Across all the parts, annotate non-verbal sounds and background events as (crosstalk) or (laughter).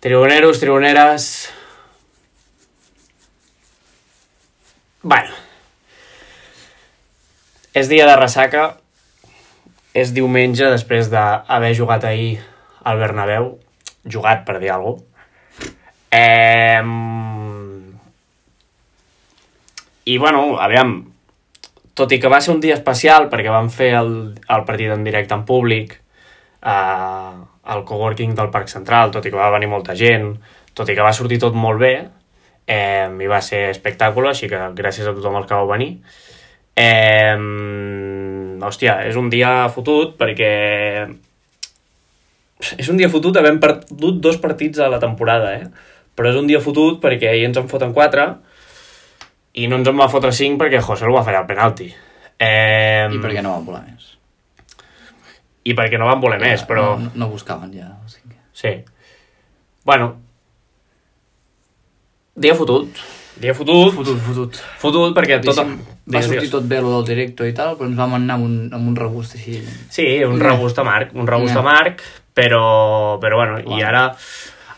Tribuneros, tribuneres... Bueno. És dia de ressaca. És diumenge després d'haver jugat ahir al Bernabéu. Jugat, per dir alguna cosa. Eh... I, bueno, aviam, tot i que va ser un dia especial perquè vam fer el, el partit en directe en públic eh, al coworking del Parc Central, tot i que va venir molta gent, tot i que va sortir tot molt bé, eh, i va ser espectacle, així que gràcies a tothom el que vau venir. Eh, hòstia, és un dia fotut perquè... És un dia fotut havent perdut dos partits a la temporada, eh? Però és un dia fotut perquè ahir ens en foten quatre i no ens en va fotre cinc perquè José el va fallar el penalti. Eh, I per què no van voler més? I perquè no van voler més, però... No, no buscaven ja. O sigui. que- Sí. Bueno. Dia fotut. Dia fotut. Fotut, fotut. Fotut perquè tot... Diguéssim, va sortir tot bé lo del directo i tal, però ens vam anar amb un, amb un regust així. Sí, un Mm. regust amarg, un regust Mm. amarg, però, però bueno, i Bueno. ara...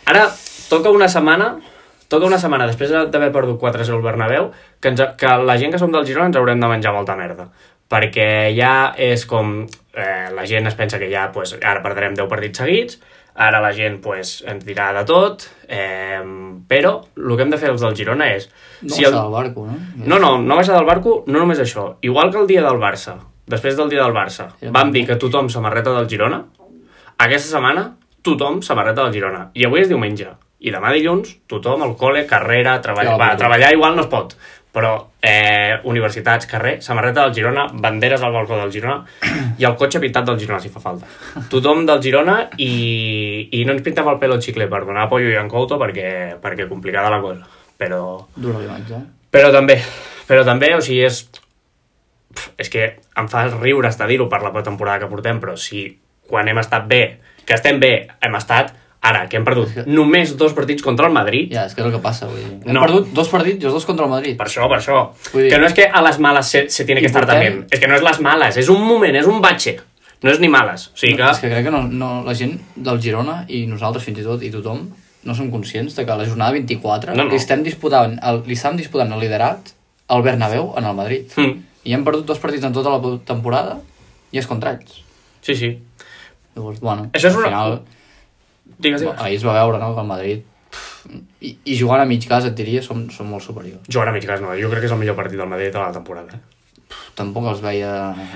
Ara toca una setmana, toca una setmana després d'haver perdut 4-0 al Bernabéu, que, ens, que la gent que som del Girona ens haurem de menjar molta merda. Perquè ja és com... Eh, la gent es pensa que ja, pues, ara perdrem 10 partits seguits, ara la gent pues, ens dirà de tot, eh, però el que hem de fer els del Girona és... No si el... del barco, no? no, no, no baixar del barco, no només això. Igual que el dia del Barça, després del dia del Barça, Sí, vam dir que tothom samarreta del Girona, aquesta setmana tothom samarreta del Girona. I avui és diumenge. I demà dilluns, tothom al col·le, carrera, treballar... Ja, Va, treballar igual no es pot, però eh, universitats, carrer, samarreta del Girona, banderes al balcó del Girona (clears throat) i el cotxe pintat del Girona, si fa falta. Tothom del Girona i, i no ens pintem el pelo al xicle per donar apoyo i en Couto perquè, perquè complicada la cosa. Però, Dura l'imatge. eh? però també, però també, o sigui, és... És que em fa riure estar dir-ho per la temporada que portem, però si quan hem estat bé, que estem bé, hem estat, ara, que hem perdut només dos partits contra el Madrid, Ja, és que és el que passa. Vull dir. Hem No. perdut dos partits i els dos contra el Madrid. per això, per això. Vull dir- Que no és que a les males se, se tiene que estar también. És que no és les males, és un moment, és un batxe. No és ni males. O sigui que... No, és que crec que no, no, la gent del Girona i nosaltres fins i tot i tothom no som conscients de que a la jornada 24 No, no. li estem disputant el, li estem disputant el liderat al Bernabéu en el Madrid. Mm. I hem perdut dos partits en tota la temporada i és contra ells. Sí, sí. Llavors, bueno, Això és una- final, Digues, digues. ahir es va veure no, que el Madrid i, i jugant a mig gas et diria som, som molt superiors. Jugar a mig gas no, jo crec que és el millor partit del Madrid de la temporada. Tampoc els veia...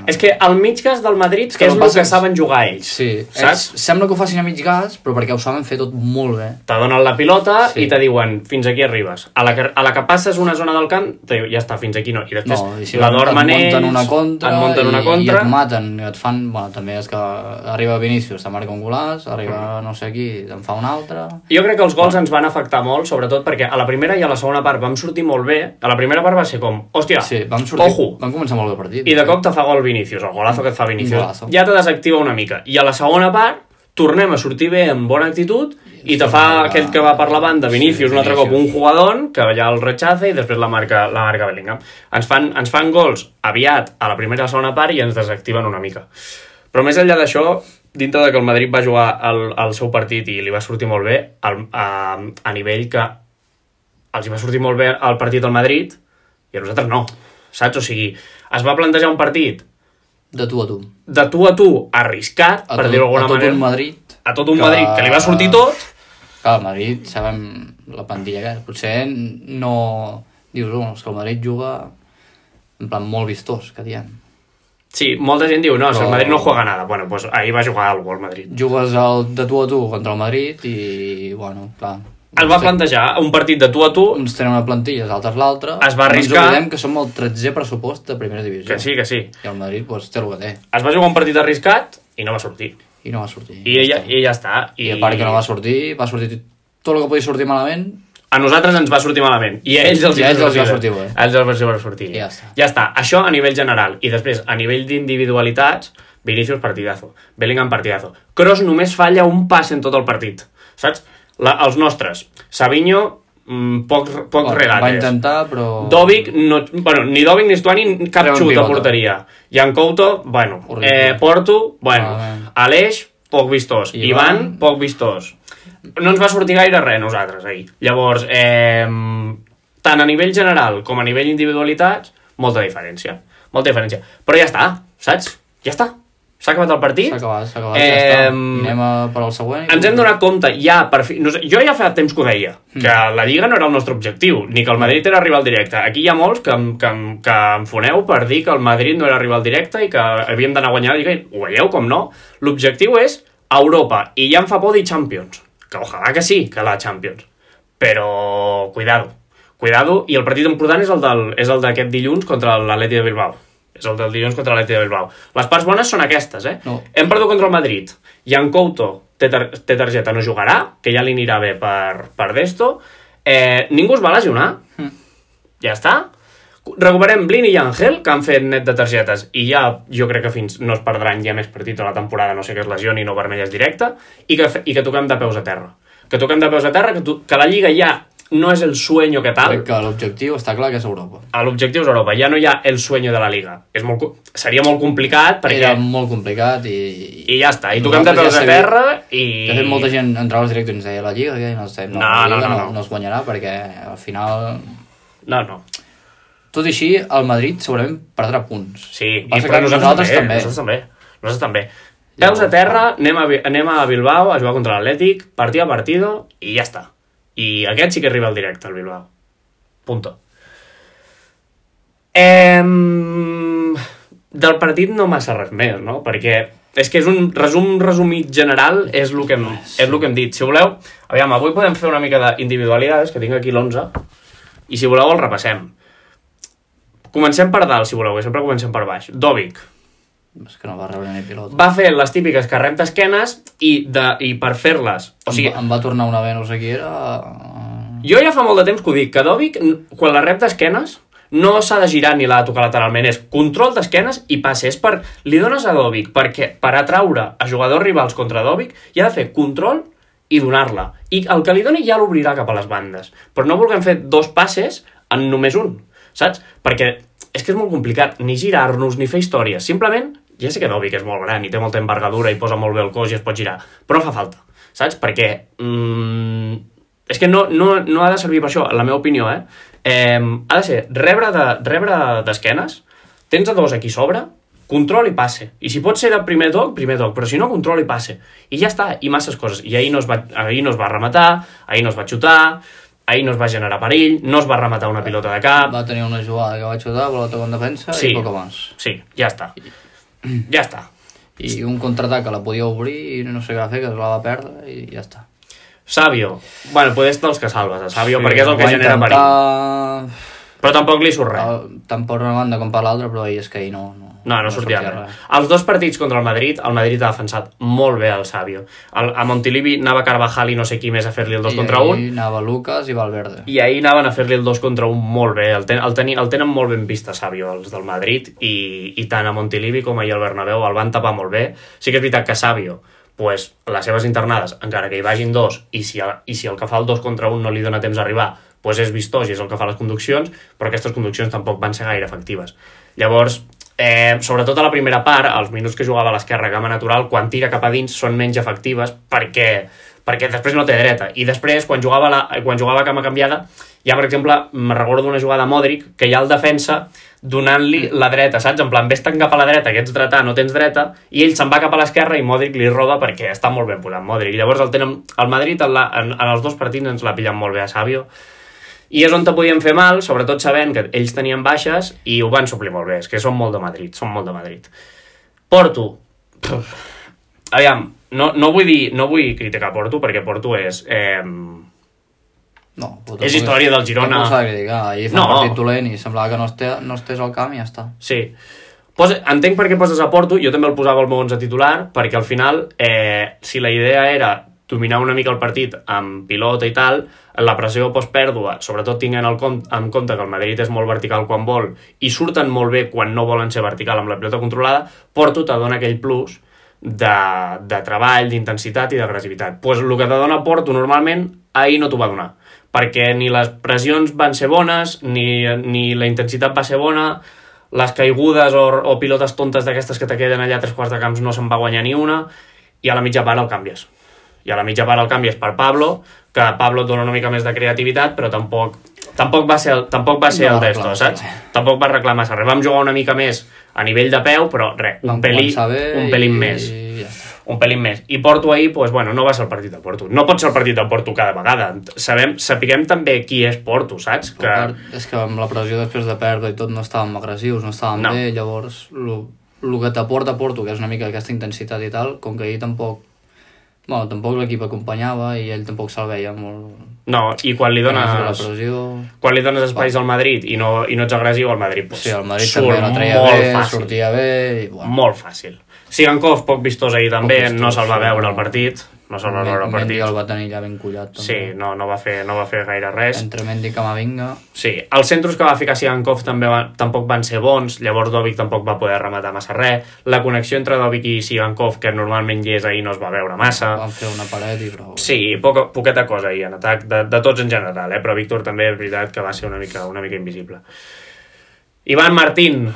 És que el mig gas del Madrid que és el passa- que saben jugar ells. Sí, Saps? sembla que ho facin a mig gas, però perquè ho saben fer tot molt bé. te donen la pilota Sí. i te diuen fins aquí arribes. A la, que, a la que passes una zona del camp, te diu, ja està, fins aquí no. I després No, i si la dormen munten ells, una contra, et munten una i, contra, i et maten, i et fan... Bueno, també és que arriba Vinícius, te marca un golaç, arriba no sé qui, te'n fa un altre... Jo crec que els gols ens van afectar molt, sobretot perquè a la primera i a la segona part vam sortir molt bé. A la primera part va ser com, hòstia, Sí, vam sortir, ojo, vam començar molt bé el partit. i de cop te fa gol Vinícius, el golazo que et fa Vinícius. golazo. Ja te desactiva una mica. I a la segona part tornem a sortir bé amb bona actitud i te fa aquell que va per la banda, Sí, Vinícius, un altre cop un jugador que ja el rechaza i després la marca, la marca Bellingham. Ens fan, ens fan gols aviat a la primera i la segona part i ens desactiven una mica. Però més enllà d'això, dintre de que el Madrid va jugar el, el seu partit i li va sortir molt bé, el, a, a nivell que els hi va sortir molt bé el partit al Madrid i a nosaltres no, saps? O sigui, es va plantejar un partit De tu a tu. de tu a tu, arriscat, A per dir-ho d'alguna a tot manera, un Madrid... a tot un que- Madrid que li va sortir tot, Clar, el Madrid, sabem la plantilla que és. Potser no... Dius, oh, és que el Madrid juga en plan molt vistós, que diem. sí, molta gent diu, no, si el Però- Madrid no juega nada. Bueno, pues ahir va jugar algo el Madrid. Jugues el de tu a tu contra el Madrid i, bueno, clar... El va plantejar un partit de tu a tu, uns tenen una plantilla, els altres l'altra. Es va arriscar. No ens que som el 13è pressupost de primera divisió. que sí, que sí. I el Madrid pues, té el que té. Es va jugar un partit arriscat i no va sortir. I no va sortir. I, ja, i ja està. I a part que no va sortir, va sortir tot el que podia sortir malament. a nosaltres ens va sortir malament i a ells els, I a ells els va sortir bé. A ells els va sortir. I ja està. ja està. Això a nivell general. I després, a nivell d'individualitats, Vinicius partidazo, Bellingham partidazo. Kroos només falla un pas en tot el partit, saps? La, els nostres. Savinho, mm, poc, poc Bueno, regates. va intentar, però... Dovic, no, bueno, ni Dovic ni Stuani, cap Treu xut a pilota. porteria. Jan Couto, bueno. Horrible. Eh, Porto, bueno. Malament. Aleix, poc vistós. Ivan. Ivan, poc vistós. no ens va sortir gaire res a nosaltres ahir. Llavors, eh, tant a nivell general com a nivell individualitats, molta diferència. Molta diferència. Però ja està, saps? Ja està. S'ha acabat el partit. S'ha acabat, s'ha acabat, ja està. Eh, Anem a per al següent. i- ens hem donat compte, ja, per fi... No sé, jo ja fa temps que ho deia, que la Lliga no era el nostre objectiu, ni que el Madrid era rival directe. Aquí hi ha molts que, que, que em foneu per dir que el Madrid no era rival directe i que havíem d'anar a guanyar la Lliga. Ho veieu, com no? L'objectiu és Europa, i ja em fa por dir Champions. Que ojalà que sí, que la Champions. Però, cuidado. Cuidado, i el partit important és el d'aquest dilluns contra l'Atleti de Bilbao. És el del dilluns contra l'Atleti de Bilbao. Les parts bones són aquestes, eh? No. Hem perdut contra el Madrid. Jan Couto té, tar té targeta, no jugarà, que ja li anirà bé per, per d'esto. Eh, ningú es va lesionar. Mm. Ja està. Recuperem Blin i Ángel, que han fet net de targetes, i ja jo crec que fins no es perdran ja més partits a la temporada, no sé que es lesioni, no vermelles directe, i que, i que toquem de peus a terra. Que toquem de peus a terra, que, tu, que la Lliga ja no és el sueño que tal, Crec que l'objectiu està clar que és Europa. a l'objectiu és Europa, ja no hi ha el sueño de la Liga. És molt, seria molt complicat perquè... Era molt complicat i... I ja està, i toquem de peus ja a terra i... De fet, molta gent entrava als directes i ens deia la Lliga, que no, estem, no, No, la no, no, no, no. no es guanyarà perquè al final... No, no. Tot i així, el Madrid segurament perdrà punts. Sí, i però nosaltres, nosaltres també, també. Nosaltres també. Nosaltres també. Peus a terra, anem a, anem a Bilbao a jugar contra l'Atlètic, partit a partido, i ja està. I aquest sí que arriba al directe, el Bilbao. Punto. Em... Del partit no massa res més, no? Perquè és que és un resum resumit general, és el que hem, és el que hem dit. Si voleu, aviam, avui podem fer una mica d'individualitats, que tinc aquí l'11, i si voleu el repassem. Comencem per dalt, si voleu, que sempre comencem per baix. Dòvic, És que no va rebre ni pilot. va fer les típiques que rep d'esquenes i, de, i per fer-les... O sigui, em, va, em va tornar una sé qui era... jo ja fa molt de temps que ho dic, que Dòvic, n- quan la rep d'esquenes, no s'ha de girar ni l'ha de tocar lateralment, és control d'esquenes i passe. És per... Li dones a Dòvic perquè per atraure a jugadors rivals contra Dòvic hi ha de fer control i donar-la. I el que li doni ja l'obrirà cap a les bandes. Però no vulguem fer dos passes en només un, saps? Perquè és que és molt complicat ni girar-nos ni fer històries. Simplement, ja sé que Dòvic és molt gran i té molta envergadura i posa molt bé el cos i es pot girar, però fa falta, saps? Perquè mm, és que no, no, no ha de servir per això, en la meva opinió, eh? eh ha de ser rebre de- rebre d'esquenes, de, tens a dos aquí sobre, control i passe. I si pot ser de primer toc, primer toc, però si no, control i passe. I ja està, i masses coses. I ahir no es va, ahir no es va rematar, ahir no es va xutar, ahir no es va generar perill, no es va rematar una pilota de cap... Va tenir una jugada que va xutar, pelota con defensa Sí. i poc més. Sí, ja està. (clears throat) Ja està. I un contraatac que la podia obrir i no sé què va fer, que la va perdre i ja està. Sàvio. Bueno, poder estar els que salves, a Sàvio, perquè és el que genera perill. Però tampoc li surt res. El- per una banda com per l'altra, però és que ahir no... No, No, no sortia res. Els dos partits contra el Madrid, el Madrid ha defensat molt bé el Sàvio. El, a Montilivi anava Carvajal i no sé qui més a fer-li el 2 I contra ahir 1, anava Lucas i Valverde. i ahir anaven a fer-li el 2 contra 1 molt bé. El, ten, el, teni, el tenen molt ben vist a Sàvio, els del Madrid, i, i tant a Montilivi com ahir al Bernabéu el van tapar molt bé. Sí que és veritat que Sàvio, pues, les seves internades, encara que hi vagin dos, i si, i si el que fa el 2 contra 1 no li dona temps d'arribar, pues és vistós i és el que fa les conduccions, però aquestes conduccions tampoc van ser gaire efectives. Llavors, eh, sobretot a la primera part, els minuts que jugava a l'esquerra gamma natural, quan tira cap a dins són menys efectives perquè, perquè després no té dreta. I després, quan jugava, la, quan jugava a cama canviada, ja, per exemple, me recordo d'una jugada a Modric, que ha el defensa donant-li la dreta, saps? En plan, vés-te'n cap a la dreta, que ets dretà, no tens dreta, i ell se'n va cap a l'esquerra i Modric li roba perquè està molt ben posat Modric. Llavors el tenen, el Madrid en, la, en, en els dos partits ens l'ha pillat molt bé a Sàvio, i és on te podien fer mal, sobretot sabent que ells tenien baixes i ho van suplir molt bé, és que són molt de Madrid, són molt de Madrid. Porto. Pff. Aviam, no, no, vull dir, no vull criticar Porto, perquè Porto és... Eh, No, És història del Girona. tampoc s'ha de criticar. Ahir fa No. un partit dolent i semblava que no, esté, no estés al camp i ja està. Sí. Posa, entenc per què poses a Porto, jo també el posava al meu 11 titular, perquè al final, eh, si la idea era dominar una mica el partit amb pilota i tal, la pressió postpèrdua, sobretot tinguent el en compte que el Madrid és molt vertical quan vol i surten molt bé quan no volen ser vertical amb la pilota controlada, Porto te dona aquell plus de, de treball, d'intensitat i d'agressivitat. Pues el que te dona Porto normalment ahir no t'ho va donar, perquè ni les pressions van ser bones, ni, ni la intensitat va ser bona, les caigudes o, o pilotes tontes d'aquestes que te queden allà a tres quarts de camps no se'n va guanyar ni una, i a la mitja part el canvies. I a la mitja part el canvi és per Pablo, que Pablo et dona una mica més de creativitat, però tampoc, tampoc va ser el, tampoc va ser No el d'esto, saps? Tampoc va reclamar massa res. Vam jugar una mica més a nivell de peu, però res, un, Vam pelí, començar bé un pelín i... més ja un pelín més. I Porto ahir, doncs, bueno, no va ser el partit de Porto. No pot ser el partit de Porto cada vegada. Sabem, sapiguem també qui és Porto, saps? Que... Part, és que amb la pressió després de perdre i tot no estàvem agressius, no estàvem no. bé, llavors el que t'aporta Porto, que és una mica aquesta intensitat i tal, com que ahir tampoc bueno, tampoc l'equip acompanyava i ell tampoc se'l veia molt... No, i quan li la dones, pressió... quan li dones espais al Madrid i no, i no ets agressiu, el Madrid pues, Sí, el Madrid surt també la treia molt bé, fàcil. sortia bé i... Bueno, Molt fàcil. Sigankov, poc vistós ahir també, vistós, no se'l va veure no. el partit. No se'l va veure el Mendy partit. el va tenir ja ben collat. També. Sí, no, no, va fer, no va fer gaire res. Entre Mendy i Camavinga... Sí, els centres que va ficar Sigankov també van, tampoc van ser bons, llavors Dovic tampoc va poder rematar massa res. La connexió entre Dovic i Sigankov, que normalment hi és ahir, no es va veure massa. Van fer una paret i prou. Sí, poca, poqueta cosa ahir en atac, de, de tots en general, eh? però Víctor també és veritat que va ser una mica, una mica invisible. Ivan Martín.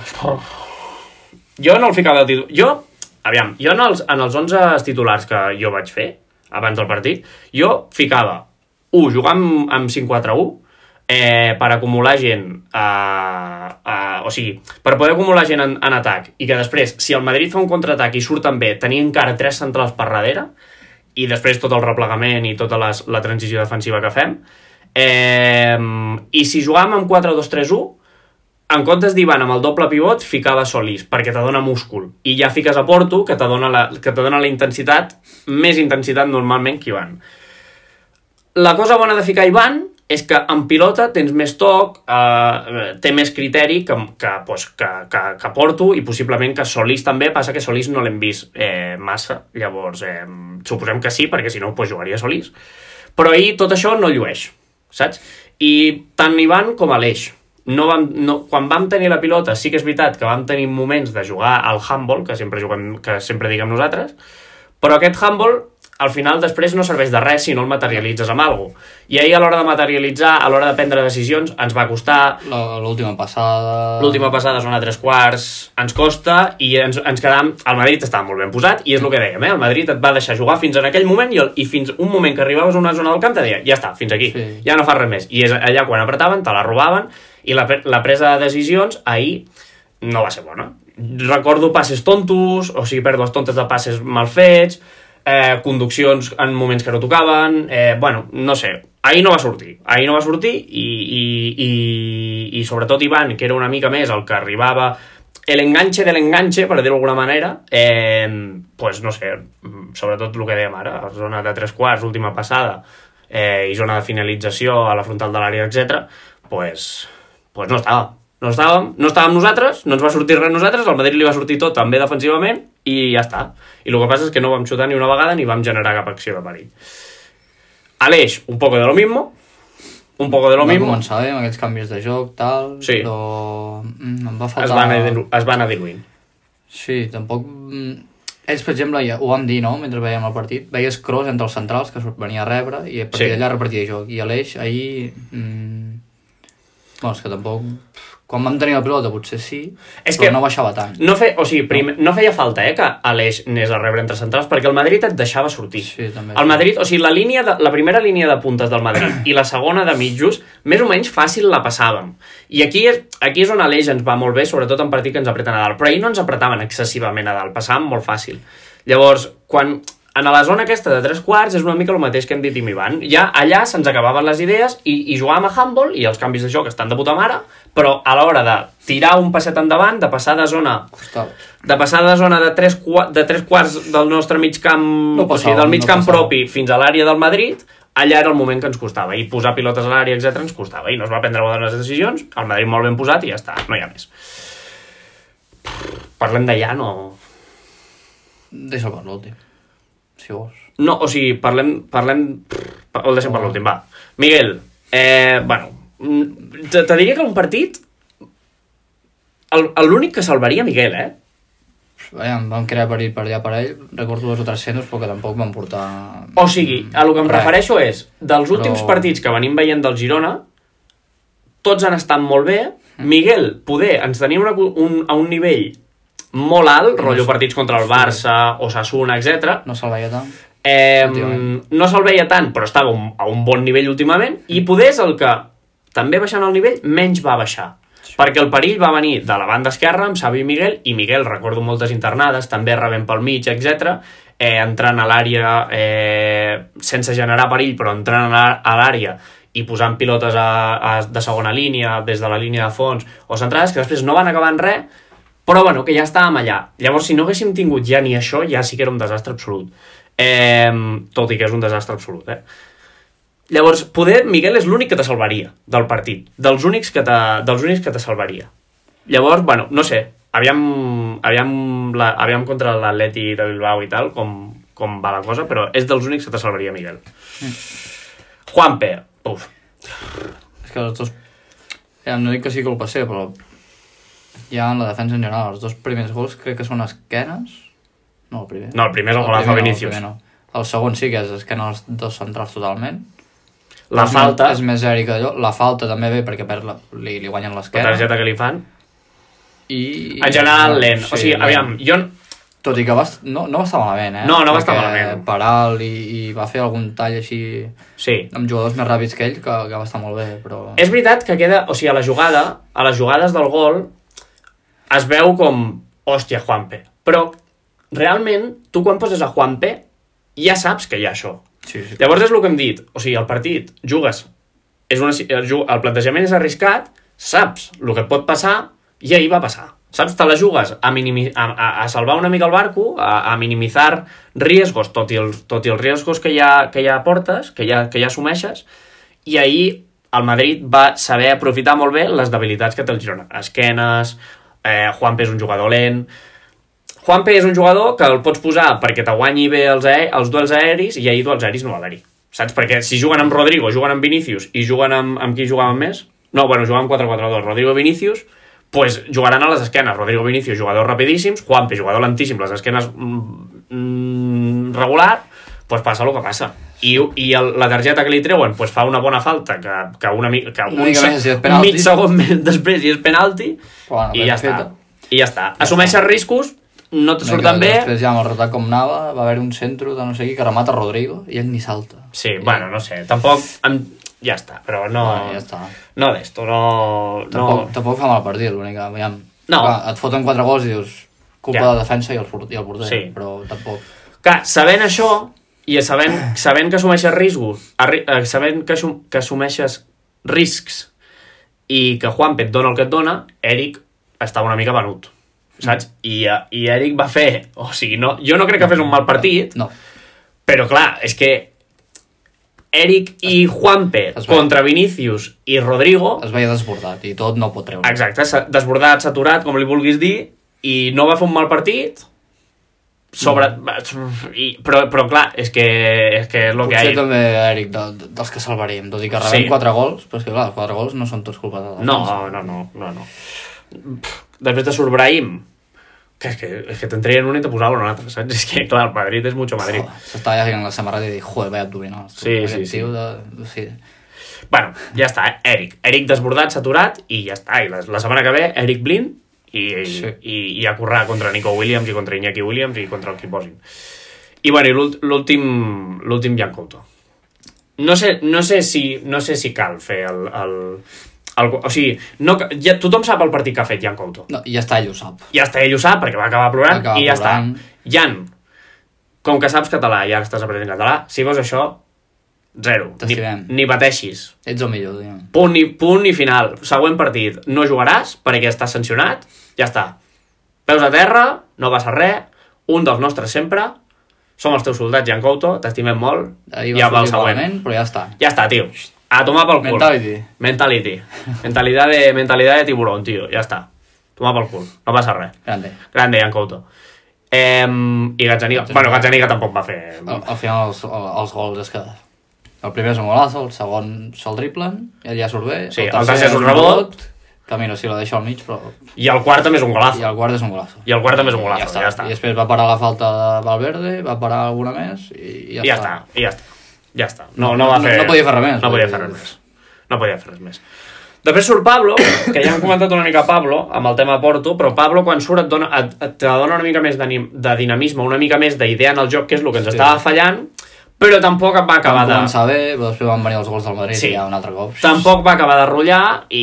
Jo no el ficava de titular. Jo, aviam, jo en els, en els 11 titulars que jo vaig fer, abans del partit, jo ficava 1, jugar amb, amb 5-4-1, eh, per acumular gent a, a, o sigui, per poder acumular gent en, en atac i que després, si el Madrid fa un contraatac i surten bé, tenir encara tres centrals per darrere i després tot el replegament i tota les, la transició defensiva que fem eh, i si jugàvem amb 4-2-3-1 en comptes d'Ivan amb el doble pivot, ficava Solís, perquè te dona múscul. I ja fiques a Porto, que te dona la, que te dona la intensitat, més intensitat normalment que Ivan. La cosa bona de ficar Ivan és que en pilota tens més toc, eh, té més criteri que, que, pues, que, que, que Porto i possiblement que Solís també, passa que Solís no l'hem vist eh, massa, llavors eh, suposem que sí, perquè si no pues, jugaria Solís. Però ahir tot això no llueix, saps? I tant Ivan com Aleix. No vam, no, quan vam tenir la pilota sí que és veritat que vam tenir moments de jugar al handball, que sempre, juguem, que sempre diguem nosaltres, però aquest handball al final després no serveix de res si no el materialitzes amb alguna cosa. I ahir a l'hora de materialitzar, a l'hora de prendre decisions, ens va costar, L'última passada... L'última passada zona 3 quarts ens costa i ens, ens quedam... El Madrid estava molt ben posat i és el que dèiem, eh? El Madrid et va deixar jugar fins en aquell moment i, el, i fins un moment que arribaves a una zona del camp te deia ja està, fins aquí, Sí. ja no fas res més. I és allà quan apretaven, te la robaven i la, la presa de decisions ahir no va ser bona. Recordo passes tontos, o sigui, pèrdues tontes de passes mal fets, eh, conduccions en moments que no tocaven, eh, bueno, no sé, ahir no va sortir, ahir no va sortir i, i, i, i sobretot Ivan, que era una mica més el que arribava el enganche de l'enganche, per dir-ho d'alguna manera, eh, pues no sé, sobretot el que dèiem ara, zona de tres quarts, última passada, eh, i zona de finalització a la frontal de l'àrea, etc. pues, pues no estava. No estàvem, no estàvem nosaltres, no ens va sortir res nosaltres, al Madrid li va sortir tot també defensivament i ja està. I el que passa és que no vam xutar ni una vegada ni vam generar cap acció de perill. Aleix, un poco de lo mismo, un poco de lo Va mismo, començar bé amb aquells canvis de joc, tal, Sí. però mm, em va faltar... es va anar, es va anar diluint. Sí, tampoc... mm, Ells, per exemple, ja ho vam dir, no?, mentre veiem el partit, veies cross entre els centrals, que venia a rebre, i a partir Sí. d'allà repartia joc. I Aleix, ahir... Mm, bueno, és que tampoc... Quan vam tenir la pilota potser sí, És però que- no baixava tant. No, fe, o sigui, primer, no feia falta eh, que Aleix anés a rebre entre centrals perquè el Madrid et deixava sortir. Sí, també. El Madrid, o sigui, la, línia de, la primera línia de puntes del Madrid i la segona de mitjos, més o menys fàcil la passàvem. I aquí és, aquí és on Aleix ens va molt bé, sobretot en partit que ens apreten a dalt. Però ahir no ens apretaven excessivament a dalt, passàvem molt fàcil. Llavors, quan en la zona aquesta de tres quarts és una mica el mateix que hem dit amb Ivan. Ja allà se'ns acabaven les idees i, i jugàvem a handball i els canvis de joc estan de puta mare, però a l'hora de tirar un passet endavant, de passar de zona de passar de zona de tres, de tres quarts del nostre mig camp, No o sigui, passava, del mig no camp passava. propi fins a l'àrea del Madrid, allà era el moment que ens costava. I posar pilotes a l'àrea, etc ens costava. I no es va prendre bones decisions, el Madrid molt ben posat i ja està, no hi ha més. Parlem d'allà, no... Deixa'l per l'últim, si vols. No, o sigui, parlem... parlem... El deixem per l'últim, va. Miguel, eh, bueno, mm, te, te diria que un partit... L'únic que salvaria Miguel, eh? Veiem, vam crear perill per allà per ell, recordo dos o tres centres, però que tampoc van portar... O sigui, a lo que em Res. refereixo és, dels últims Però- partits que venim veient del Girona, tots han estat molt bé. Mm. Miguel, poder, ens tenia una, un, a un nivell molt alt, rotllo partits contra el Barça, o Sassuna, etc. No se'l veia tant. Eh, no se'l veia tant, però estava un, a un bon nivell últimament, i poder és el que, també baixant el nivell, menys va baixar. Perquè el perill va venir de la banda esquerra amb Xavi i Miguel, i Miguel, recordo moltes internades, també rebent pel mig, etc eh, entrant a l'àrea eh, sense generar perill, però entrant a l'àrea i posant pilotes a, a, de segona línia, des de la línia de fons, o centrades, que després no van acabar en res, però bueno, que ja estàvem allà. Llavors, si no haguéssim tingut ja ni això, ja sí que era un desastre absolut. Eh, tot i que és un desastre absolut, eh? Llavors, poder, Miguel és l'únic que te salvaria del partit, dels únics que te, dels únics que te salvaria. Llavors, bueno, no sé, aviam, aviam, la, aviam contra l'Atleti de Bilbao i tal, com, com va la cosa, però és dels únics que te salvaria Miguel. Juanpe, uf, És que els dos... Ja, no dic que sigui culpa seva, però ja en la defensa en general, els dos primers gols crec que són esquenes. No, el primer. no, el primer és el golazo primer no, Vinícius. El, primer no. el segon sí que és esquena als dos centrals totalment. La És falta, És més aeri que allò. La falta també ve perquè perd la, li, li guanyen la l'esquena. targeta que li fan, I... en general lent. Sí, o sigui, lent. aviam, jo... Tot i que va, no, no va estar malament, eh? No, no va estar malament. Paral i, i va fer algun tall així Sí, amb jugadors més ràpids que ell, que, que va estar molt bé, però... És veritat que queda, o sigui, a la jugada, a les jugades del gol, es veu com, hòstia, Juanpe. Però, realment, tu quan poses a Juanpe, ja saps que hi ha això. Sí, sí. Llavors és el que hem dit, o sigui, el partit, jugues, és una, el, plantejament és arriscat, saps el que pot passar, i ahir va passar. Saps? Te la jugues a, minimi, a, a, a salvar una mica el barco, a, a minimitzar riesgos, tot i, els, tot i els riesgos que ja, que ja portes, que ja, que ja assumeixes, i ahir el Madrid va saber aprofitar molt bé les debilitats que té el Girona. Esquenes, eh, Juanpe és un jugador lent, Juanpe és un jugador que el pots posar perquè te guanyi bé els, els duels aeris i ahir duels aeris no va haver-hi. Saps? Perquè si juguen amb Rodrigo, juguen amb Vinícius i juguen amb, amb qui jugaven més? No, bueno, jugaven 4-4-2. Rodrigo i Vinícius, pues jugaran a les esquenes. Rodrigo Vinícius, jugadors rapidíssims, Juanpe, jugador lentíssim, les esquenes mm, mm, regular, pues passa el que passa. I, i el, la targeta que li treuen pues fa una bona falta que, que, una, que Una un, se- i és un mig segon més després i és penalti Bueno, i ja està. feta. I ja està. Assumeixes riscos, no te surten bé... Després ja amb el retard com anava, va haver un centre de no sé qui que remata Rodrigo i ell ni salta. Sí, bueno, no sé, tampoc... Em... Ja està, però no... Bueno, ja està. No d'esto, no... Tampoc, no... tampoc fa mal partit, l'únic que... Aviam, No. Clar, et foten quatre gols i dius culpa Ja. de la defensa i el, i el porter, Sí. però tampoc... Clar, sabent això, i sabent, sabent que assumeixes riscos, sabent que, assum, que assumeixes riscs i que Juanpe et dona el que et dona, Eric estava una mica venut, saps? I, eh, I Eric va fer... O sigui, no, jo no crec que fes un mal partit, No, però clar, és que Eric i Juanpe Es contra Vinícius i Rodrigo es veia desbordat i tot no pot treure. Exacte, desbordat, saturat, com li vulguis dir, i no va fer un mal partit, sobre... I, però, però clar, és que és, que és el que hi ha. també, Eric, de, de, dels que salvaríem, tot i que rebem Sí. quatre gols, però és que clar, els quatre gols no són tots culpa de la No, no, no, no, no. Després de surt Brahim, que és que, és que t'entraien un i te posaven un altre, saps? És que, clar, el Madrid és mucho Madrid. S'estava ja ficant la samarreta i dic, joder, vaya abdominals. tu, Sí, sí, sí. De... sí. Bueno, ja està, eh? Eric. Eric desbordat, saturat, i ja està. I la, la setmana que ve, Eric Blind, i, i, Sí. i, i a currar contra Nico Williams i contra Iñaki Williams i contra el que posin. I bueno, i l'últ- l'últim l'últim Jan Couto. No sé, no sé si, no sé si cal fer el... el, el o sigui, no, ja, tothom sap el partit que ha fet Jan Couto. No, i ja està, ell ho sap. Ja està, ell ho sap, perquè va acabar plorant, Va acabar i ja plorant. està. Jan, com que saps català, ja estàs aprenent català, si veus això, zero. Ni, ni pateixis. Ets el millor, diguem. Punt i, punt i final. Següent partit. No jugaràs perquè estàs sancionat. Ja està. Peus a terra, no passa res. Un dels nostres sempre. Som els teus soldats, Jan Couto. T'estimem molt. Ahir ja va el següent. malament, però ja està. Ja està, tio. A tomar pel cul. Mentality. Mentality. (laughs) Mentalidad de, mentalidad de tiburón, tio. Ja està. Tomar pel cul. No passa res. Grande. Grande, Jan Couto. Eh, I Gazzaniga. Bueno, Gazzaniga tampoc va fer... Al, al final els, els gols és que... El primer és un golazo, el segon se'l triplen, i ell ja surt bé. Sí, el tercer és un rebot. Que mira, si la deixa al mig, però... I el quart també és un I golazo. el quart és un golazo. I el quart també és un golazo. ja està. Ja està. I després va parar la falta de Valverde, va parar alguna més, i ja, I ja està. està, i ja està. Ja està. No, no va No- fer... no podia fer res més, No podia fer res més. No podia fer res més. Després surt Pablo, (coughs) que ja hem comentat una mica Pablo, amb el tema Porto, però Pablo quan surt et, dona, et, et dona una mica més d'anim- de dinamisme, una mica més d'idea en el joc, que és el que ens Sí. estava fallant, però tampoc va acabar Van de... començar bé, però després van venir els gols del Madrid Sí. i ja un altre cop. Tampoc va acabar de rotllar i,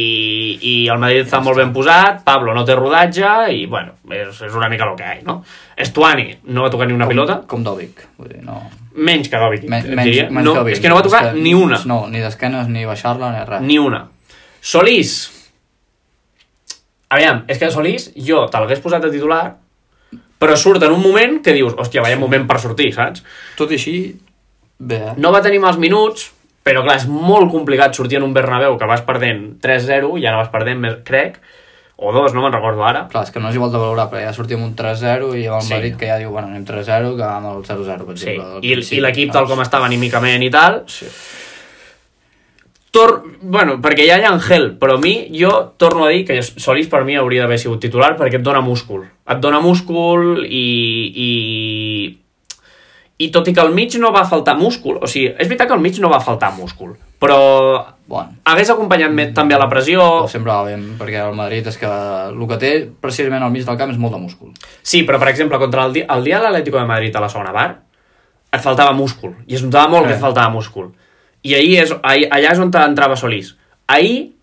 i el Madrid està molt ben posat, Pablo no té rodatge i, bueno, és, és una mica el que hi ha, no? Estuani no va tocar ni una com, pilota, Com Dovic. Vull dir, no... menys que Dovic, Men, menys, diria. menys no, que Dovic. és que no va tocar que- ni una, No, ni d'esquenes, ni baixar-la, ni res. ni una. Solís, aviam, és que Solís jo te l'hagués posat a titular, però surt en un moment que dius, hòstia, vaya moment per sortir, saps? Tot i així, bé? No va tenir mals minuts, però clar, és molt complicat sortir en un Bernabéu que vas perdent 3-0 i ara vas perdent, més, crec, o dos, no me'n recordo ara. Clar, és que no és igual de valorar, perquè ja sortim un 3-0 i el Sí. Madrid que ja diu, bueno, anem 3-0, que amb el 0-0, per Sí, exemple. i, i l'equip tal com estava anímicament i tal, Sí. Tor... Bueno, perquè ja hi ha Angel, però a mi, jo torno a dir que Solís per mi hauria d'haver sigut titular perquè et dona múscul. Et dona múscul i, i... I tot i que al mig no va faltar múscul, o sigui, és veritat que al mig no va faltar múscul, però Bueno, hagués acompanyat més també a la pressió... però sempre va bé, perquè el Madrid és que el que té precisament al mig del camp és molt de múscul. Sí, però per exemple, contra el, di el dia de l'Atlético de Madrid a la segona part, et faltava múscul, i es notava molt Sí. que et faltava múscul. I ahir és, ahir, allà és on entrava Solís. Ahir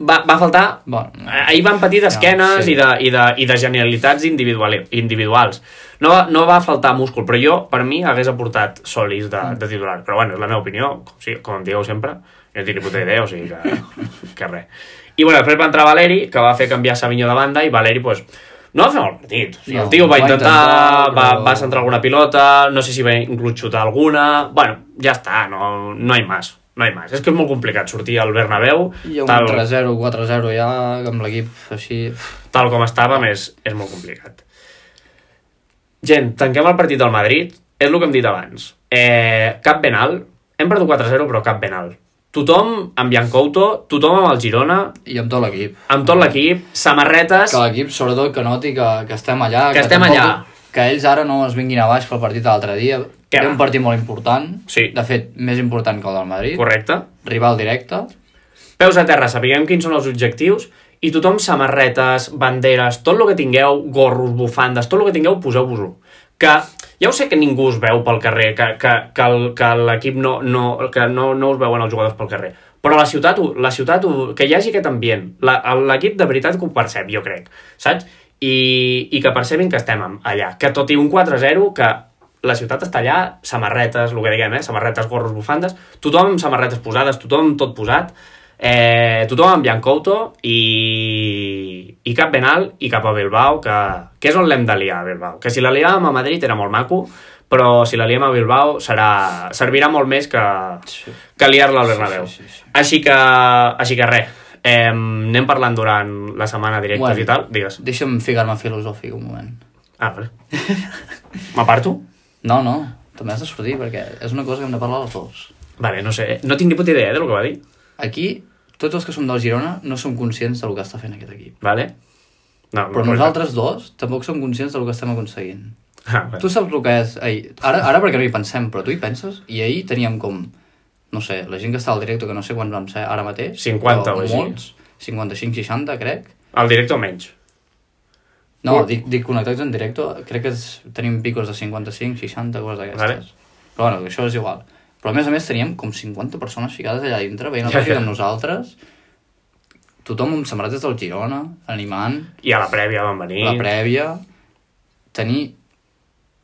va, va faltar... Bueno, Ahir van patir d'esquenes sí. i, de, i, de, i de genialitats individual, individuals. No va, no va faltar múscul, però jo, per mi, hagués aportat Solís de, de titular. Però bueno, és la meva opinió, com, sí, com em dieu sempre, jo no tinc ni puta idea, o sigui que, (laughs) que res. I bueno, després va entrar Valeri, que va fer canviar Savinho de banda, i Valeri, pues, no va fer mal partit. O sigui, No, el tio va va intentar, va, però- va centrar alguna pilota, no sé si va inclús xutar alguna... Bueno, ja està, no, no hi més. No hi més. És que és molt complicat sortir al Bernabéu, I un tal, 3-0, 4-0 ja, amb l'equip així... tal com estàvem, és, és molt complicat. Gent, tanquem el partit del Madrid. És el que hem dit abans. Eh, cap ben alt. Hem perdut 4-0, però cap ben alt. Tothom amb Biancouto, tothom amb el Girona, I amb tot l'equip. amb tot l'equip, samarretes... Que l'equip, sobretot, que noti que, que estem allà. Que estem tampoc- allà. Que ells ara no es vinguin a baix pel partit de l'altre dia. Què Era un partit molt important. Sí. De fet, més important que el del Madrid. Correcte. Rival directe. Peus a terra, sapiguem quins són els objectius i tothom samarretes, banderes, tot el que tingueu, gorros, bufandes, tot el que tingueu, poseu-vos-ho. Que ja ho sé que ningú us veu pel carrer, que, que, que el- que l'equip no, no, que no, no us veuen els jugadors pel carrer. Però la ciutat, la ciutat que hi hagi aquest ambient, l'equip de veritat que ho percep, jo crec, saps? I, i que percebin que estem allà. Que tot i un 4-0, que la ciutat està allà, samarretes, el que diguem, eh? samarretes, gorros, bufandes, tothom amb samarretes posades, tothom tot posat, eh, tothom amb Biancouto i, i cap ben alt i cap a Bilbao, que, que és on l'hem de liar a Bilbao. Que si la liàvem a Madrid era molt maco, però si la liem a Bilbao serà, servirà molt més que, Sí. que liar-la al Bernabéu. Sí, sí, sí. Així que, així que res, eh, anem parlant durant la setmana directes Bueno. i tal, digues. Deixa'm ficar-me filosòfic un moment. Ah, vale. (laughs) M'aparto? No, no, també has de sortir, perquè és una cosa que hem de parlar els dos. Vale, no sé, no tinc ni puta idea eh, del que va dir. Aquí, tots els que som del Girona no som conscients del que està fent aquest equip. Vale? No, Però no, nosaltres dos tampoc som conscients del que estem aconseguint. Ah. Tu saps el que és ahir? Ara, ara perquè no hi pensem, però tu hi penses? I ahir teníem com, no sé, la gent que està al directe, que no sé quants vam ser ara mateix. 50 però o així. Molts, 55-60, crec. El directe o menys. No, dic, dic connectats en directe, crec que tenim picos de 55, 60, coses d'aquestes. Vale. Però bueno, això és igual. Però a més a més teníem com 50 persones ficades allà dintre, veient el (laughs) partit amb nosaltres, tothom amb samarretes del Girona, animant, I a la prèvia van venir. la prèvia, tenir...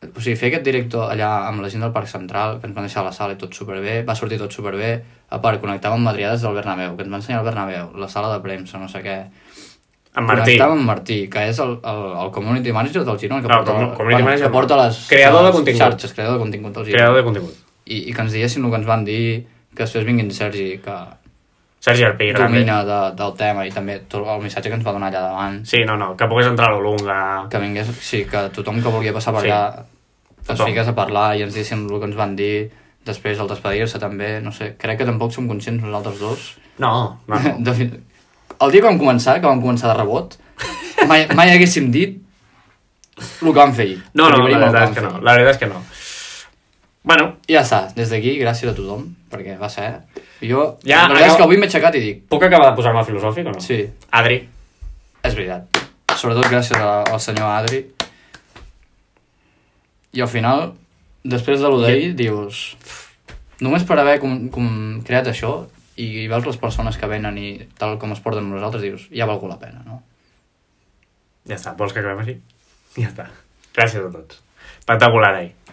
O sigui, fer aquest directe allà amb la gent del Parc Central, que ens van deixar a la sala i tot superbé, va sortir tot superbé, a part, connectàvem amb Madriades del Bernabéu, que ens va ensenyar el Bernabéu, la sala de premsa, no sé què. En Martí. Connectàvem amb Martí, que és el, el, el community manager del Girona, que, No, porta, com- community manager que porta les, Creador de les contingut. xarxes, creador de contingut del Girona. Creador de contingut. I, I que ens diguessin el que ens van dir, que després vinguin Sergi, que Sergi grande. domina de, del tema, i també tot el missatge que ens va donar allà davant, Sí, no, no, que pogués entrar a l'Olunga. que vingués, sí, que tothom que volia passar per Sí. allà es Tothom. fiqués a parlar i ens diguessin el que ens van dir, després el despedir-se també, no sé, crec que tampoc som conscients nosaltres dos. No, (laughs) no, no. El dia que vam començar, que vam començar de rebot, mai, mai haguéssim dit el que vam fer ahir. No, no, la veritat que és que no. La veritat és que no. Bueno, ja està, des d'aquí, gràcies a tothom, perquè va ser... Jo, Ja, la veritat és que avui m'he aixecat i dic, Puc acabar de posar-me filosòfic o no? sí, Adri, és veritat. Sobretot gràcies a, al senyor Adri. I al final, després de lo d'ahir, dius... Només per haver com, com creat això i veus les persones que venen i tal com es porten nosaltres, dius, ja valgú la pena, no? ja està, vols que acabem així? Ja està. Gràcies a tots. Espectacular, eh?